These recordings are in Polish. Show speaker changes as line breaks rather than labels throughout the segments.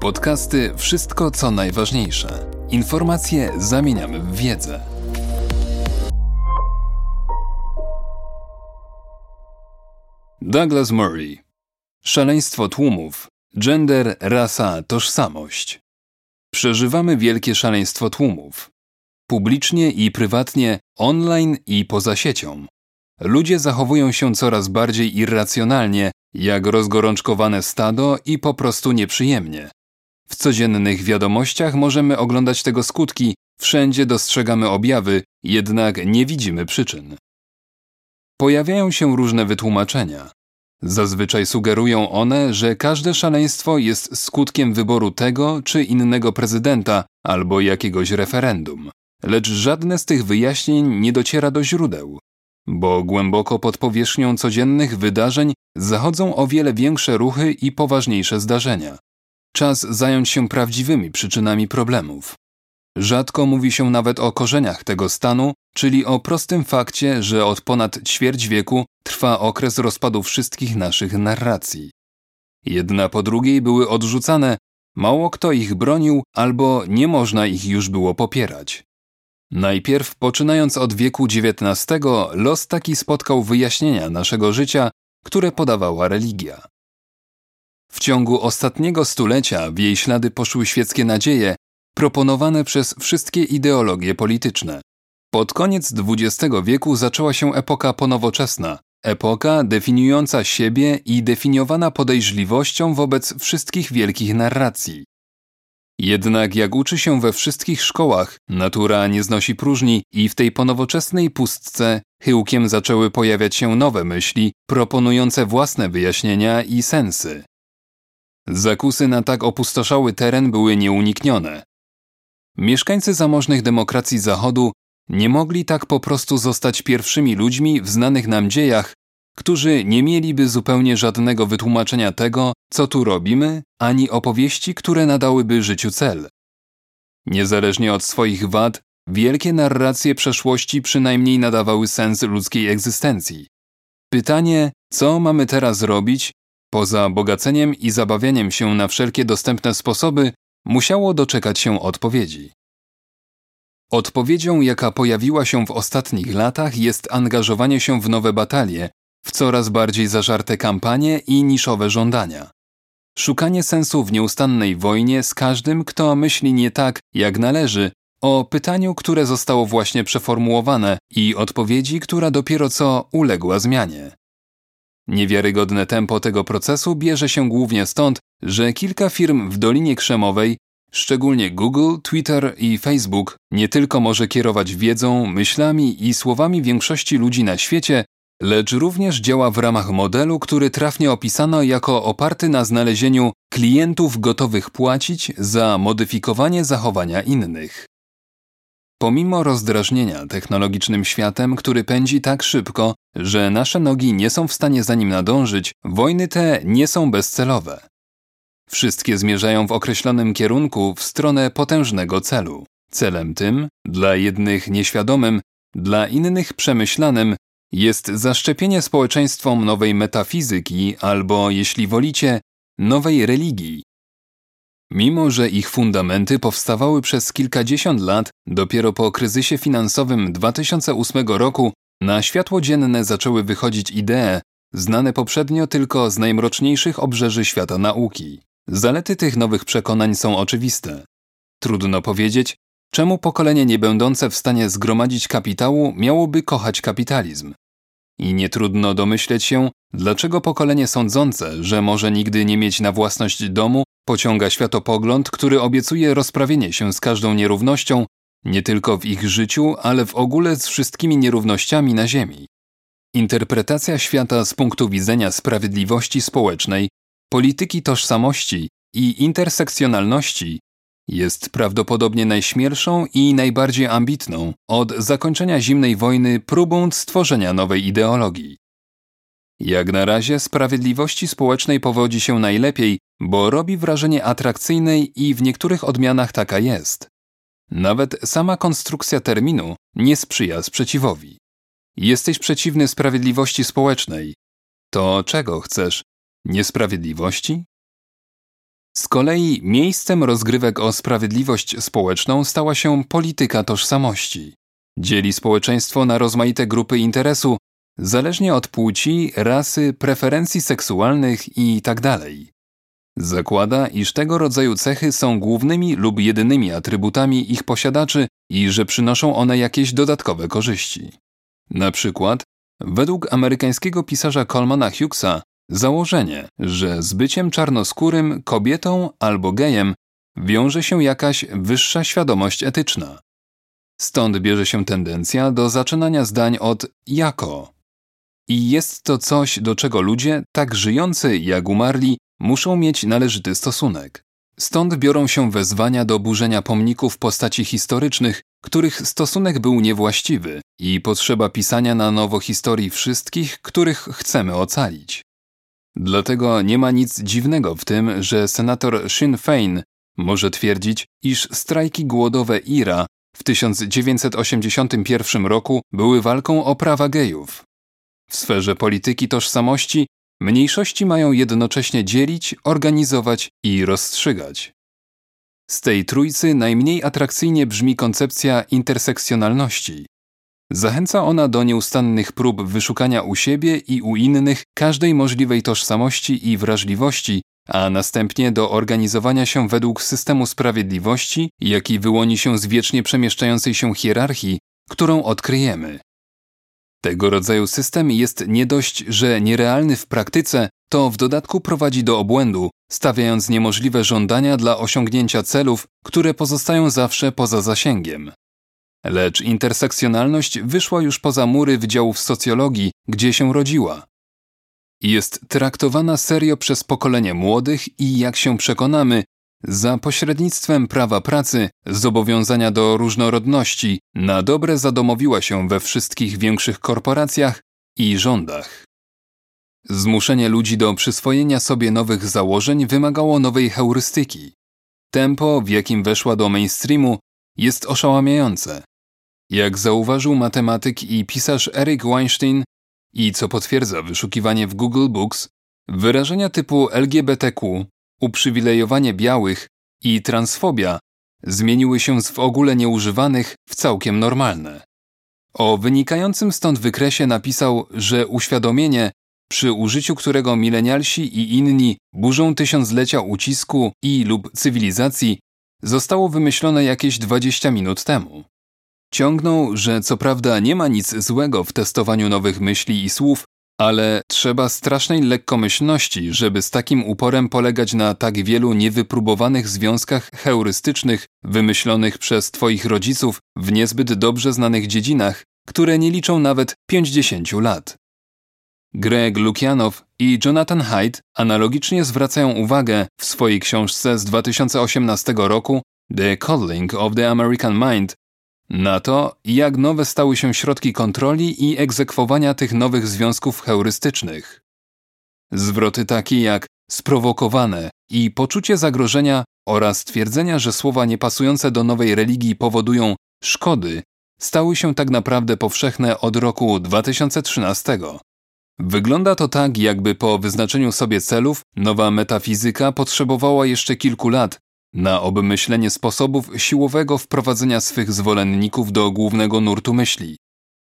Podcasty Wszystko co najważniejsze. Informacje zamieniamy w wiedzę. Douglas Murray. Szaleństwo tłumów. Gender, rasa, tożsamość. Przeżywamy wielkie szaleństwo tłumów. Publicznie i prywatnie, online i poza siecią. Ludzie zachowują się coraz bardziej irracjonalnie, jak rozgorączkowane stado i po prostu nieprzyjemnie. W codziennych wiadomościach możemy oglądać tego skutki, wszędzie dostrzegamy objawy, jednak nie widzimy przyczyn. Pojawiają się różne wytłumaczenia. Zazwyczaj sugerują one, że każde szaleństwo jest skutkiem wyboru tego czy innego prezydenta albo jakiegoś referendum. Lecz żadne z tych wyjaśnień nie dociera do źródeł, bo głęboko pod powierzchnią codziennych wydarzeń zachodzą o wiele większe ruchy i poważniejsze zdarzenia. Czas zająć się prawdziwymi przyczynami problemów. Rzadko mówi się nawet o korzeniach tego stanu, czyli o prostym fakcie, że od ponad ćwierć wieku trwa okres rozpadu wszystkich naszych narracji. Jedna po drugiej były odrzucane, mało kto ich bronił albo nie można ich już było popierać. Najpierw, poczynając od wieku XIX, los taki spotkał wyjaśnienia naszego życia, które podawała religia. W ciągu ostatniego stulecia w jej ślady poszły świeckie nadzieje, proponowane przez wszystkie ideologie polityczne. Pod koniec XX wieku zaczęła się epoka ponowoczesna, epoka definiująca siebie i definiowana podejrzliwością wobec wszystkich wielkich narracji. Jednak jak uczy się we wszystkich szkołach, natura nie znosi próżni i w tej ponowoczesnej pustce chyłkiem zaczęły pojawiać się nowe myśli, proponujące własne wyjaśnienia i sensy. Zakusy na tak opustoszały teren były nieuniknione. Mieszkańcy zamożnych demokracji Zachodu nie mogli tak po prostu zostać pierwszymi ludźmi w znanych nam dziejach, którzy nie mieliby zupełnie żadnego wytłumaczenia tego, co tu robimy, ani opowieści, które nadałyby życiu cel. Niezależnie od swoich wad, wielkie narracje przeszłości przynajmniej nadawały sens ludzkiej egzystencji. Pytanie, co mamy teraz robić, poza bogaceniem i zabawianiem się na wszelkie dostępne sposoby, musiało doczekać się odpowiedzi. Odpowiedzią, jaka pojawiła się w ostatnich latach, jest angażowanie się w nowe batalie, w coraz bardziej zażarte kampanie i niszowe żądania. Szukanie sensu w nieustannej wojnie z każdym, kto myśli nie tak, jak należy, o pytaniu, które zostało właśnie przeformułowane i odpowiedzi, która dopiero co uległa zmianie. Niewiarygodne tempo tego procesu bierze się głównie stąd, że kilka firm w Dolinie Krzemowej, szczególnie Google, Twitter i Facebook, nie tylko może kierować wiedzą, myślami i słowami większości ludzi na świecie, lecz również działa w ramach modelu, który trafnie opisano jako oparty na znalezieniu klientów gotowych płacić za modyfikowanie zachowania innych. Pomimo rozdrażnienia technologicznym światem, który pędzi tak szybko, że nasze nogi nie są w stanie za nim nadążyć, wojny te nie są bezcelowe. Wszystkie zmierzają w określonym kierunku w stronę potężnego celu. Celem tym, dla jednych nieświadomym, dla innych przemyślanym, jest zaszczepienie społeczeństwom nowej metafizyki albo, jeśli wolicie, nowej religii. Mimo, że ich fundamenty powstawały przez kilkadziesiąt lat, dopiero po kryzysie finansowym 2008 roku na światło dzienne zaczęły wychodzić idee, znane poprzednio tylko z najmroczniejszych obrzeży świata nauki. Zalety tych nowych przekonań są oczywiste. Trudno powiedzieć, czemu pokolenie niebędące w stanie zgromadzić kapitału miałoby kochać kapitalizm. I nie trudno domyśleć się, dlaczego pokolenie sądzące, że może nigdy nie mieć na własność domu, pociąga światopogląd, który obiecuje rozprawienie się z każdą nierównością, nie tylko w ich życiu, ale w ogóle z wszystkimi nierównościami na Ziemi. Interpretacja świata z punktu widzenia sprawiedliwości społecznej, polityki tożsamości i intersekcjonalności jest prawdopodobnie najśmielszą i najbardziej ambitną od zakończenia zimnej wojny próbą stworzenia nowej ideologii. Jak na razie sprawiedliwości społecznej powodzi się najlepiej, bo robi wrażenie atrakcyjnej i w niektórych odmianach taka jest. Nawet sama konstrukcja terminu nie sprzyja sprzeciwowi. Jesteś przeciwny sprawiedliwości społecznej. To czego chcesz? Niesprawiedliwości? Z kolei miejscem rozgrywek o sprawiedliwość społeczną stała się polityka tożsamości. Dzieli społeczeństwo na rozmaite grupy interesu, zależnie od płci, rasy, preferencji seksualnych itd. Zakłada, iż tego rodzaju cechy są głównymi lub jedynymi atrybutami ich posiadaczy i że przynoszą one jakieś dodatkowe korzyści. Na przykład, według amerykańskiego pisarza Colmana Hughesa, założenie, że z byciem czarnoskórym, kobietą albo gejem wiąże się jakaś wyższa świadomość etyczna. Stąd bierze się tendencja do zaczynania zdań od jako. I jest to coś, do czego ludzie, tak żyjący jak umarli, muszą mieć należyty stosunek. Stąd biorą się wezwania do burzenia pomników postaci historycznych, których stosunek był niewłaściwy i potrzeba pisania na nowo historii wszystkich, których chcemy ocalić. Dlatego nie ma nic dziwnego w tym, że senator Sinn Fein może twierdzić, iż strajki głodowe IRA w 1981 roku były walką o prawa gejów. W sferze polityki tożsamości mniejszości mają jednocześnie dzielić, organizować i rozstrzygać. Z tej trójcy najmniej atrakcyjnie brzmi koncepcja intersekcjonalności. Zachęca ona do nieustannych prób wyszukania u siebie i u innych każdej możliwej tożsamości i wrażliwości, a następnie do organizowania się według systemu sprawiedliwości, jaki wyłoni się z wiecznie przemieszczającej się hierarchii, którą odkryjemy. Tego rodzaju system jest nie dość, że nierealny w praktyce, to w dodatku prowadzi do obłędu, stawiając niemożliwe żądania dla osiągnięcia celów, które pozostają zawsze poza zasięgiem. Lecz intersekcjonalność wyszła już poza mury wydziałów socjologii, gdzie się rodziła. Jest traktowana serio przez pokolenie młodych i, jak się przekonamy, za pośrednictwem prawa pracy, zobowiązania do różnorodności, na dobre zadomowiła się we wszystkich większych korporacjach i rządach. Zmuszenie ludzi do przyswojenia sobie nowych założeń wymagało nowej heurystyki. Tempo, w jakim weszła do mainstreamu, jest oszałamiające. Jak zauważył matematyk i pisarz Eric Weinstein, i co potwierdza wyszukiwanie w Google Books, wyrażenia typu LGBTQ, uprzywilejowanie białych i transfobia zmieniły się z w ogóle nieużywanych w całkiem normalne. O wynikającym stąd wykresie napisał, że uświadomienie, przy użyciu którego milenialsi i inni burzą tysiąclecia ucisku i lub cywilizacji, zostało wymyślone jakieś 20 minut temu. Ciągnął, że co prawda nie ma nic złego w testowaniu nowych myśli i słów, ale trzeba strasznej lekkomyślności, żeby z takim uporem polegać na tak wielu niewypróbowanych związkach heurystycznych wymyślonych przez Twoich rodziców w niezbyt dobrze znanych dziedzinach, które nie liczą nawet 50 lat. Greg Lukianow i Jonathan Haidt analogicznie zwracają uwagę w swojej książce z 2018 roku The Coddling of the American Mind na to, jak nowe stały się środki kontroli i egzekwowania tych nowych związków heurystycznych. Zwroty takie jak sprowokowane i poczucie zagrożenia oraz twierdzenia, że słowa niepasujące do nowej religii powodują szkody, stały się tak naprawdę powszechne od roku 2013. Wygląda to tak, jakby po wyznaczeniu sobie celów nowa metafizyka potrzebowała jeszcze kilku lat, na obmyślenie sposobów siłowego wprowadzenia swych zwolenników do głównego nurtu myśli.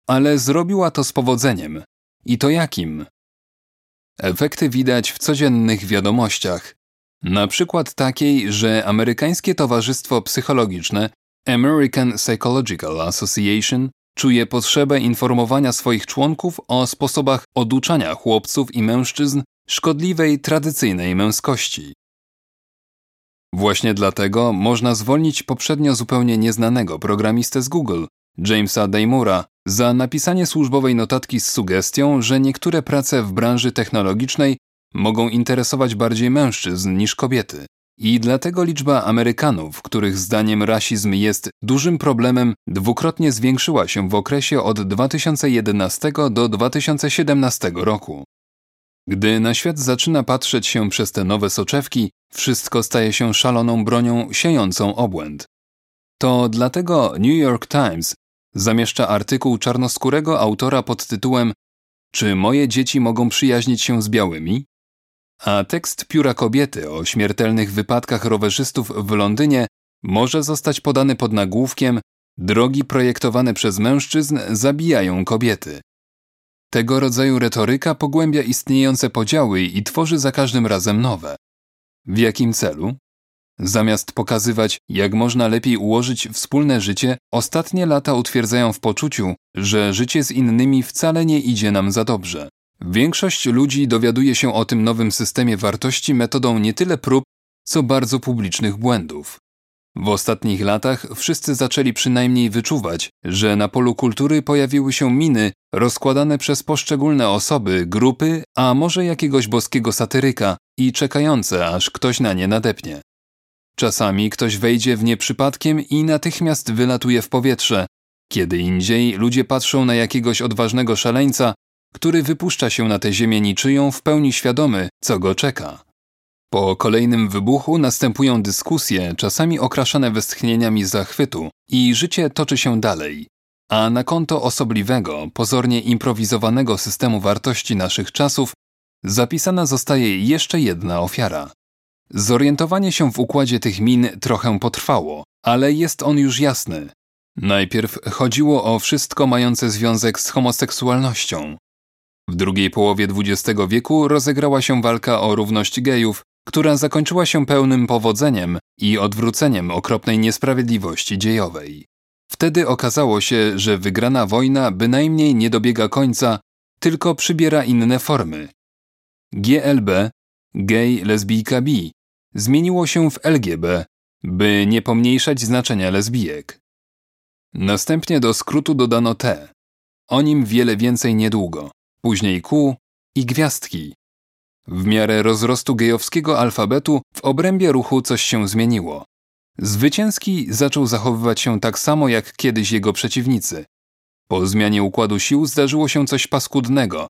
Ale zrobiła to z powodzeniem. I to jakim? Efekty widać w codziennych wiadomościach. Na przykład takiej, że amerykańskie towarzystwo psychologiczne American Psychological Association czuje potrzebę informowania swoich członków o sposobach oduczania chłopców i mężczyzn szkodliwej tradycyjnej męskości. Właśnie dlatego można zwolnić poprzednio zupełnie nieznanego programistę z Google, Jamesa Daymura, za napisanie służbowej notatki z sugestią, że niektóre prace w branży technologicznej mogą interesować bardziej mężczyzn niż kobiety. I dlatego liczba Amerykanów, których zdaniem rasizm jest dużym problemem, dwukrotnie zwiększyła się w okresie od 2011 do 2017 roku. Gdy na świat zaczyna patrzeć się przez te nowe soczewki, wszystko staje się szaloną bronią siejącą obłęd. To dlatego New York Times zamieszcza artykuł czarnoskórego autora pod tytułem Czy moje dzieci mogą przyjaźnić się z białymi? a tekst pióra kobiety o śmiertelnych wypadkach rowerzystów w Londynie może zostać podany pod nagłówkiem Drogi projektowane przez mężczyzn zabijają kobiety. Tego rodzaju retoryka pogłębia istniejące podziały i tworzy za każdym razem nowe. W jakim celu? Zamiast pokazywać, jak można lepiej ułożyć wspólne życie, ostatnie lata utwierdzają w poczuciu, że życie z innymi wcale nie idzie nam za dobrze. Większość ludzi dowiaduje się o tym nowym systemie wartości metodą nie tyle prób, co bardzo publicznych błędów. W ostatnich latach wszyscy zaczęli przynajmniej wyczuwać, że na polu kultury pojawiły się miny rozkładane przez poszczególne osoby, grupy, a może jakiegoś boskiego satyryka i czekające, aż ktoś na nie nadepnie. Czasami ktoś wejdzie w nie przypadkiem i natychmiast wylatuje w powietrze. Kiedy indziej ludzie patrzą na jakiegoś odważnego szaleńca, który wypuszcza się na tę ziemię niczyją w pełni świadomy, co go czeka. Po kolejnym wybuchu następują dyskusje, czasami okraszane westchnieniami zachwytu, i życie toczy się dalej. A na konto osobliwego, pozornie improwizowanego systemu wartości naszych czasów zapisana zostaje jeszcze jedna ofiara. Zorientowanie się w układzie tych min trochę potrwało, ale jest on już jasny. Najpierw chodziło o wszystko mające związek z homoseksualnością. W drugiej połowie XX wieku rozegrała się walka o równość gejów, która zakończyła się pełnym powodzeniem i odwróceniem okropnej niesprawiedliwości dziejowej. Wtedy okazało się, że wygrana wojna bynajmniej nie dobiega końca, tylko przybiera inne formy. GLB, gay, lesbijka, bi, zmieniło się w LGB, by nie pomniejszać znaczenia lesbijek. Następnie do skrótu dodano T. O nim wiele więcej niedługo. Później Q i gwiazdki, w miarę rozrostu gejowskiego alfabetu w obrębie ruchu coś się zmieniło. Zwycięski zaczął zachowywać się tak samo jak kiedyś jego przeciwnicy. Po zmianie układu sił zdarzyło się coś paskudnego.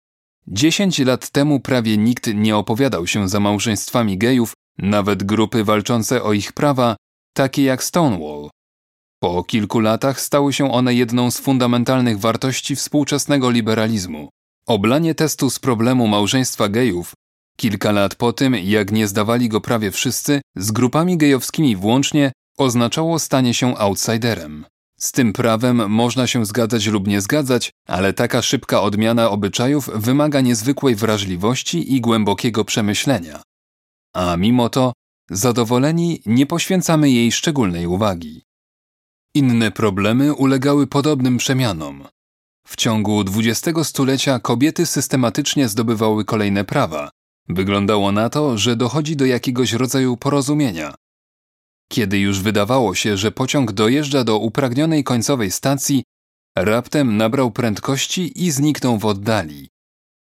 Dziesięć lat temu prawie nikt nie opowiadał się za małżeństwami gejów, nawet grupy walczące o ich prawa, takie jak Stonewall. Po kilku latach stały się one jedną z fundamentalnych wartości współczesnego liberalizmu. Oblanie testu z problemu małżeństwa gejów Kilka lat po tym, jak nie zdawali go prawie wszyscy, z grupami gejowskimi włącznie, oznaczało stanie się outsiderem. Z tym prawem można się zgadzać lub nie zgadzać, ale taka szybka odmiana obyczajów wymaga niezwykłej wrażliwości i głębokiego przemyślenia. A mimo to, zadowoleni, nie poświęcamy jej szczególnej uwagi. Inne problemy ulegały podobnym przemianom. W ciągu XX stulecia kobiety systematycznie zdobywały kolejne prawa, Wyglądało na to, że dochodzi do jakiegoś rodzaju porozumienia. Kiedy już wydawało się, że pociąg dojeżdża do upragnionej końcowej stacji, raptem nabrał prędkości i zniknął w oddali.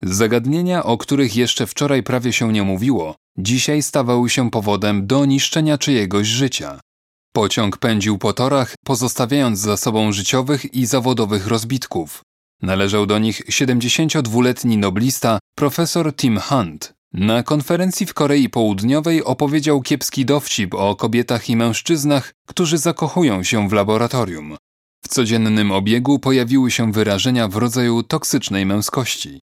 Zagadnienia, o których jeszcze wczoraj prawie się nie mówiło, dzisiaj stawały się powodem do niszczenia czyjegoś życia. Pociąg pędził po torach, pozostawiając za sobą życiowych i zawodowych rozbitków. Należał do nich 72-letni noblista profesor Tim Hunt. Na konferencji w Korei Południowej opowiedział kiepski dowcip o kobietach i mężczyznach, którzy zakochują się w laboratorium. W codziennym obiegu pojawiły się wyrażenia w rodzaju toksycznej męskości.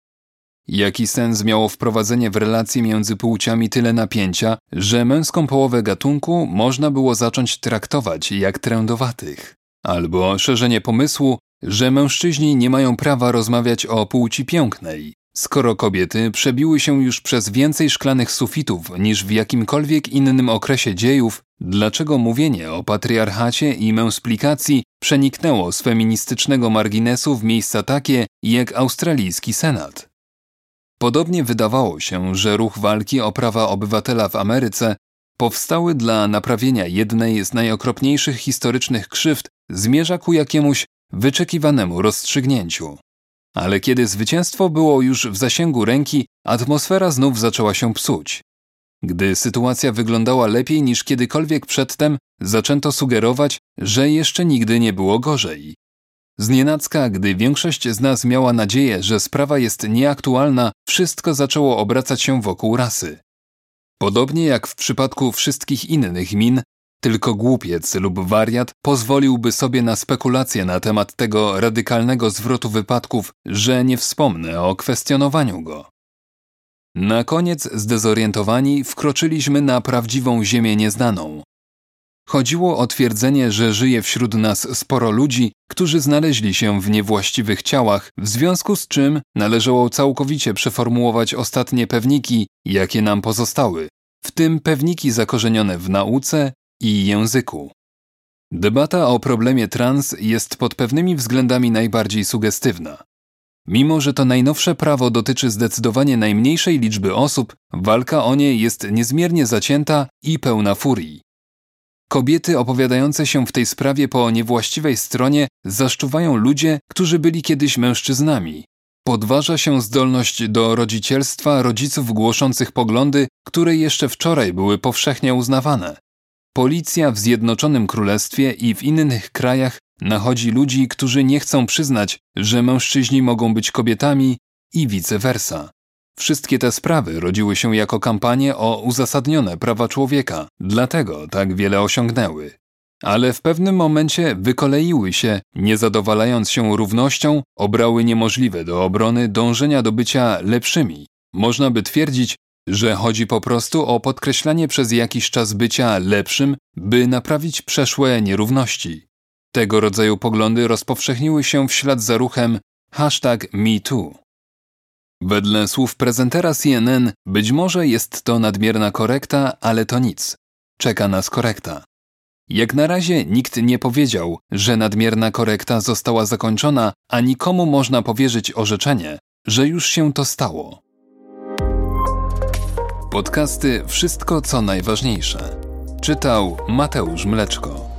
Jaki sens miało wprowadzenie w relacje między płciami tyle napięcia, że męską połowę gatunku można było zacząć traktować jak trędowatych? Albo szerzenie pomysłu, że mężczyźni nie mają prawa rozmawiać o płci pięknej, Skoro kobiety przebiły się już przez więcej szklanych sufitów niż w jakimkolwiek innym okresie dziejów, dlaczego mówienie o patriarchacie i męsplikacji przeniknęło z feministycznego marginesu w miejsca takie jak australijski senat? Podobnie wydawało się, że ruch walki o prawa obywatela w Ameryce powstały dla naprawienia jednej z najokropniejszych historycznych krzywd zmierza ku jakiemuś wyczekiwanemu rozstrzygnięciu. Ale kiedy zwycięstwo było już w zasięgu ręki, atmosfera znów zaczęła się psuć. Gdy sytuacja wyglądała lepiej niż kiedykolwiek przedtem, zaczęto sugerować, że jeszcze nigdy nie było gorzej. Znienacka, gdy większość z nas miała nadzieję, że sprawa jest nieaktualna, wszystko zaczęło obracać się wokół rasy. Podobnie jak w przypadku wszystkich innych min, tylko głupiec lub wariat pozwoliłby sobie na spekulacje na temat tego radykalnego zwrotu wypadków, że nie wspomnę o kwestionowaniu go. Na koniec, zdezorientowani, wkroczyliśmy na prawdziwą ziemię nieznaną. Chodziło o twierdzenie, że żyje wśród nas sporo ludzi, którzy znaleźli się w niewłaściwych ciałach, w związku z czym należało całkowicie przeformułować ostatnie pewniki, jakie nam pozostały, w tym pewniki zakorzenione w nauce i języku. Debata o problemie trans jest pod pewnymi względami najbardziej sugestywna. Mimo, że to najnowsze prawo dotyczy zdecydowanie najmniejszej liczby osób, walka o nie jest niezmiernie zacięta i pełna furii. Kobiety opowiadające się w tej sprawie po niewłaściwej stronie zaszczuwają ludzie, którzy byli kiedyś mężczyznami. Podważa się zdolność do rodzicielstwa rodziców głoszących poglądy, które jeszcze wczoraj były powszechnie uznawane. Policja w Zjednoczonym Królestwie i w innych krajach nachodzi ludzi, którzy nie chcą przyznać, że mężczyźni mogą być kobietami i vice versa. Wszystkie te sprawy rodziły się jako kampanie o uzasadnione prawa człowieka, dlatego tak wiele osiągnęły. Ale w pewnym momencie wykoleiły się, nie zadowalając się równością, obrały niemożliwe do obrony dążenia do bycia lepszymi. Można by twierdzić, że chodzi po prostu o podkreślanie przez jakiś czas bycia lepszym, by naprawić przeszłe nierówności. Tego rodzaju poglądy rozpowszechniły się w ślad za ruchem hashtag MeToo. Wedle słów prezentera CNN, być może jest to nadmierna korekta, ale to nic. Czeka nas korekta. Jak na razie nikt nie powiedział, że nadmierna korekta została zakończona, a nikomu można powierzyć orzeczenie, że już się to stało. Podcasty Wszystko co najważniejsze. Czytał Mateusz Mleczko.